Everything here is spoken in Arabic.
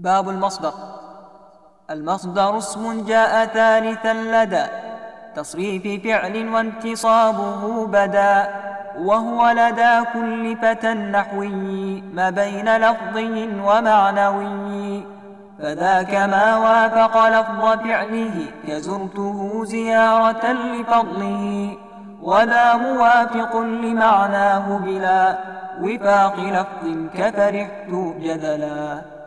باب المصدر. المصدر اسم جاء ثالثا لدى. تصريف فعل وانتصابه بدا. وهو لدى كل فتى نحوي. ما بين لفظي ومعنوي. فذاك ما وافق لفظ فعله. كزرته زيارة لفضله. ولا موافق لمعناه بلا. وفاق لفظ كفرحت جدلا.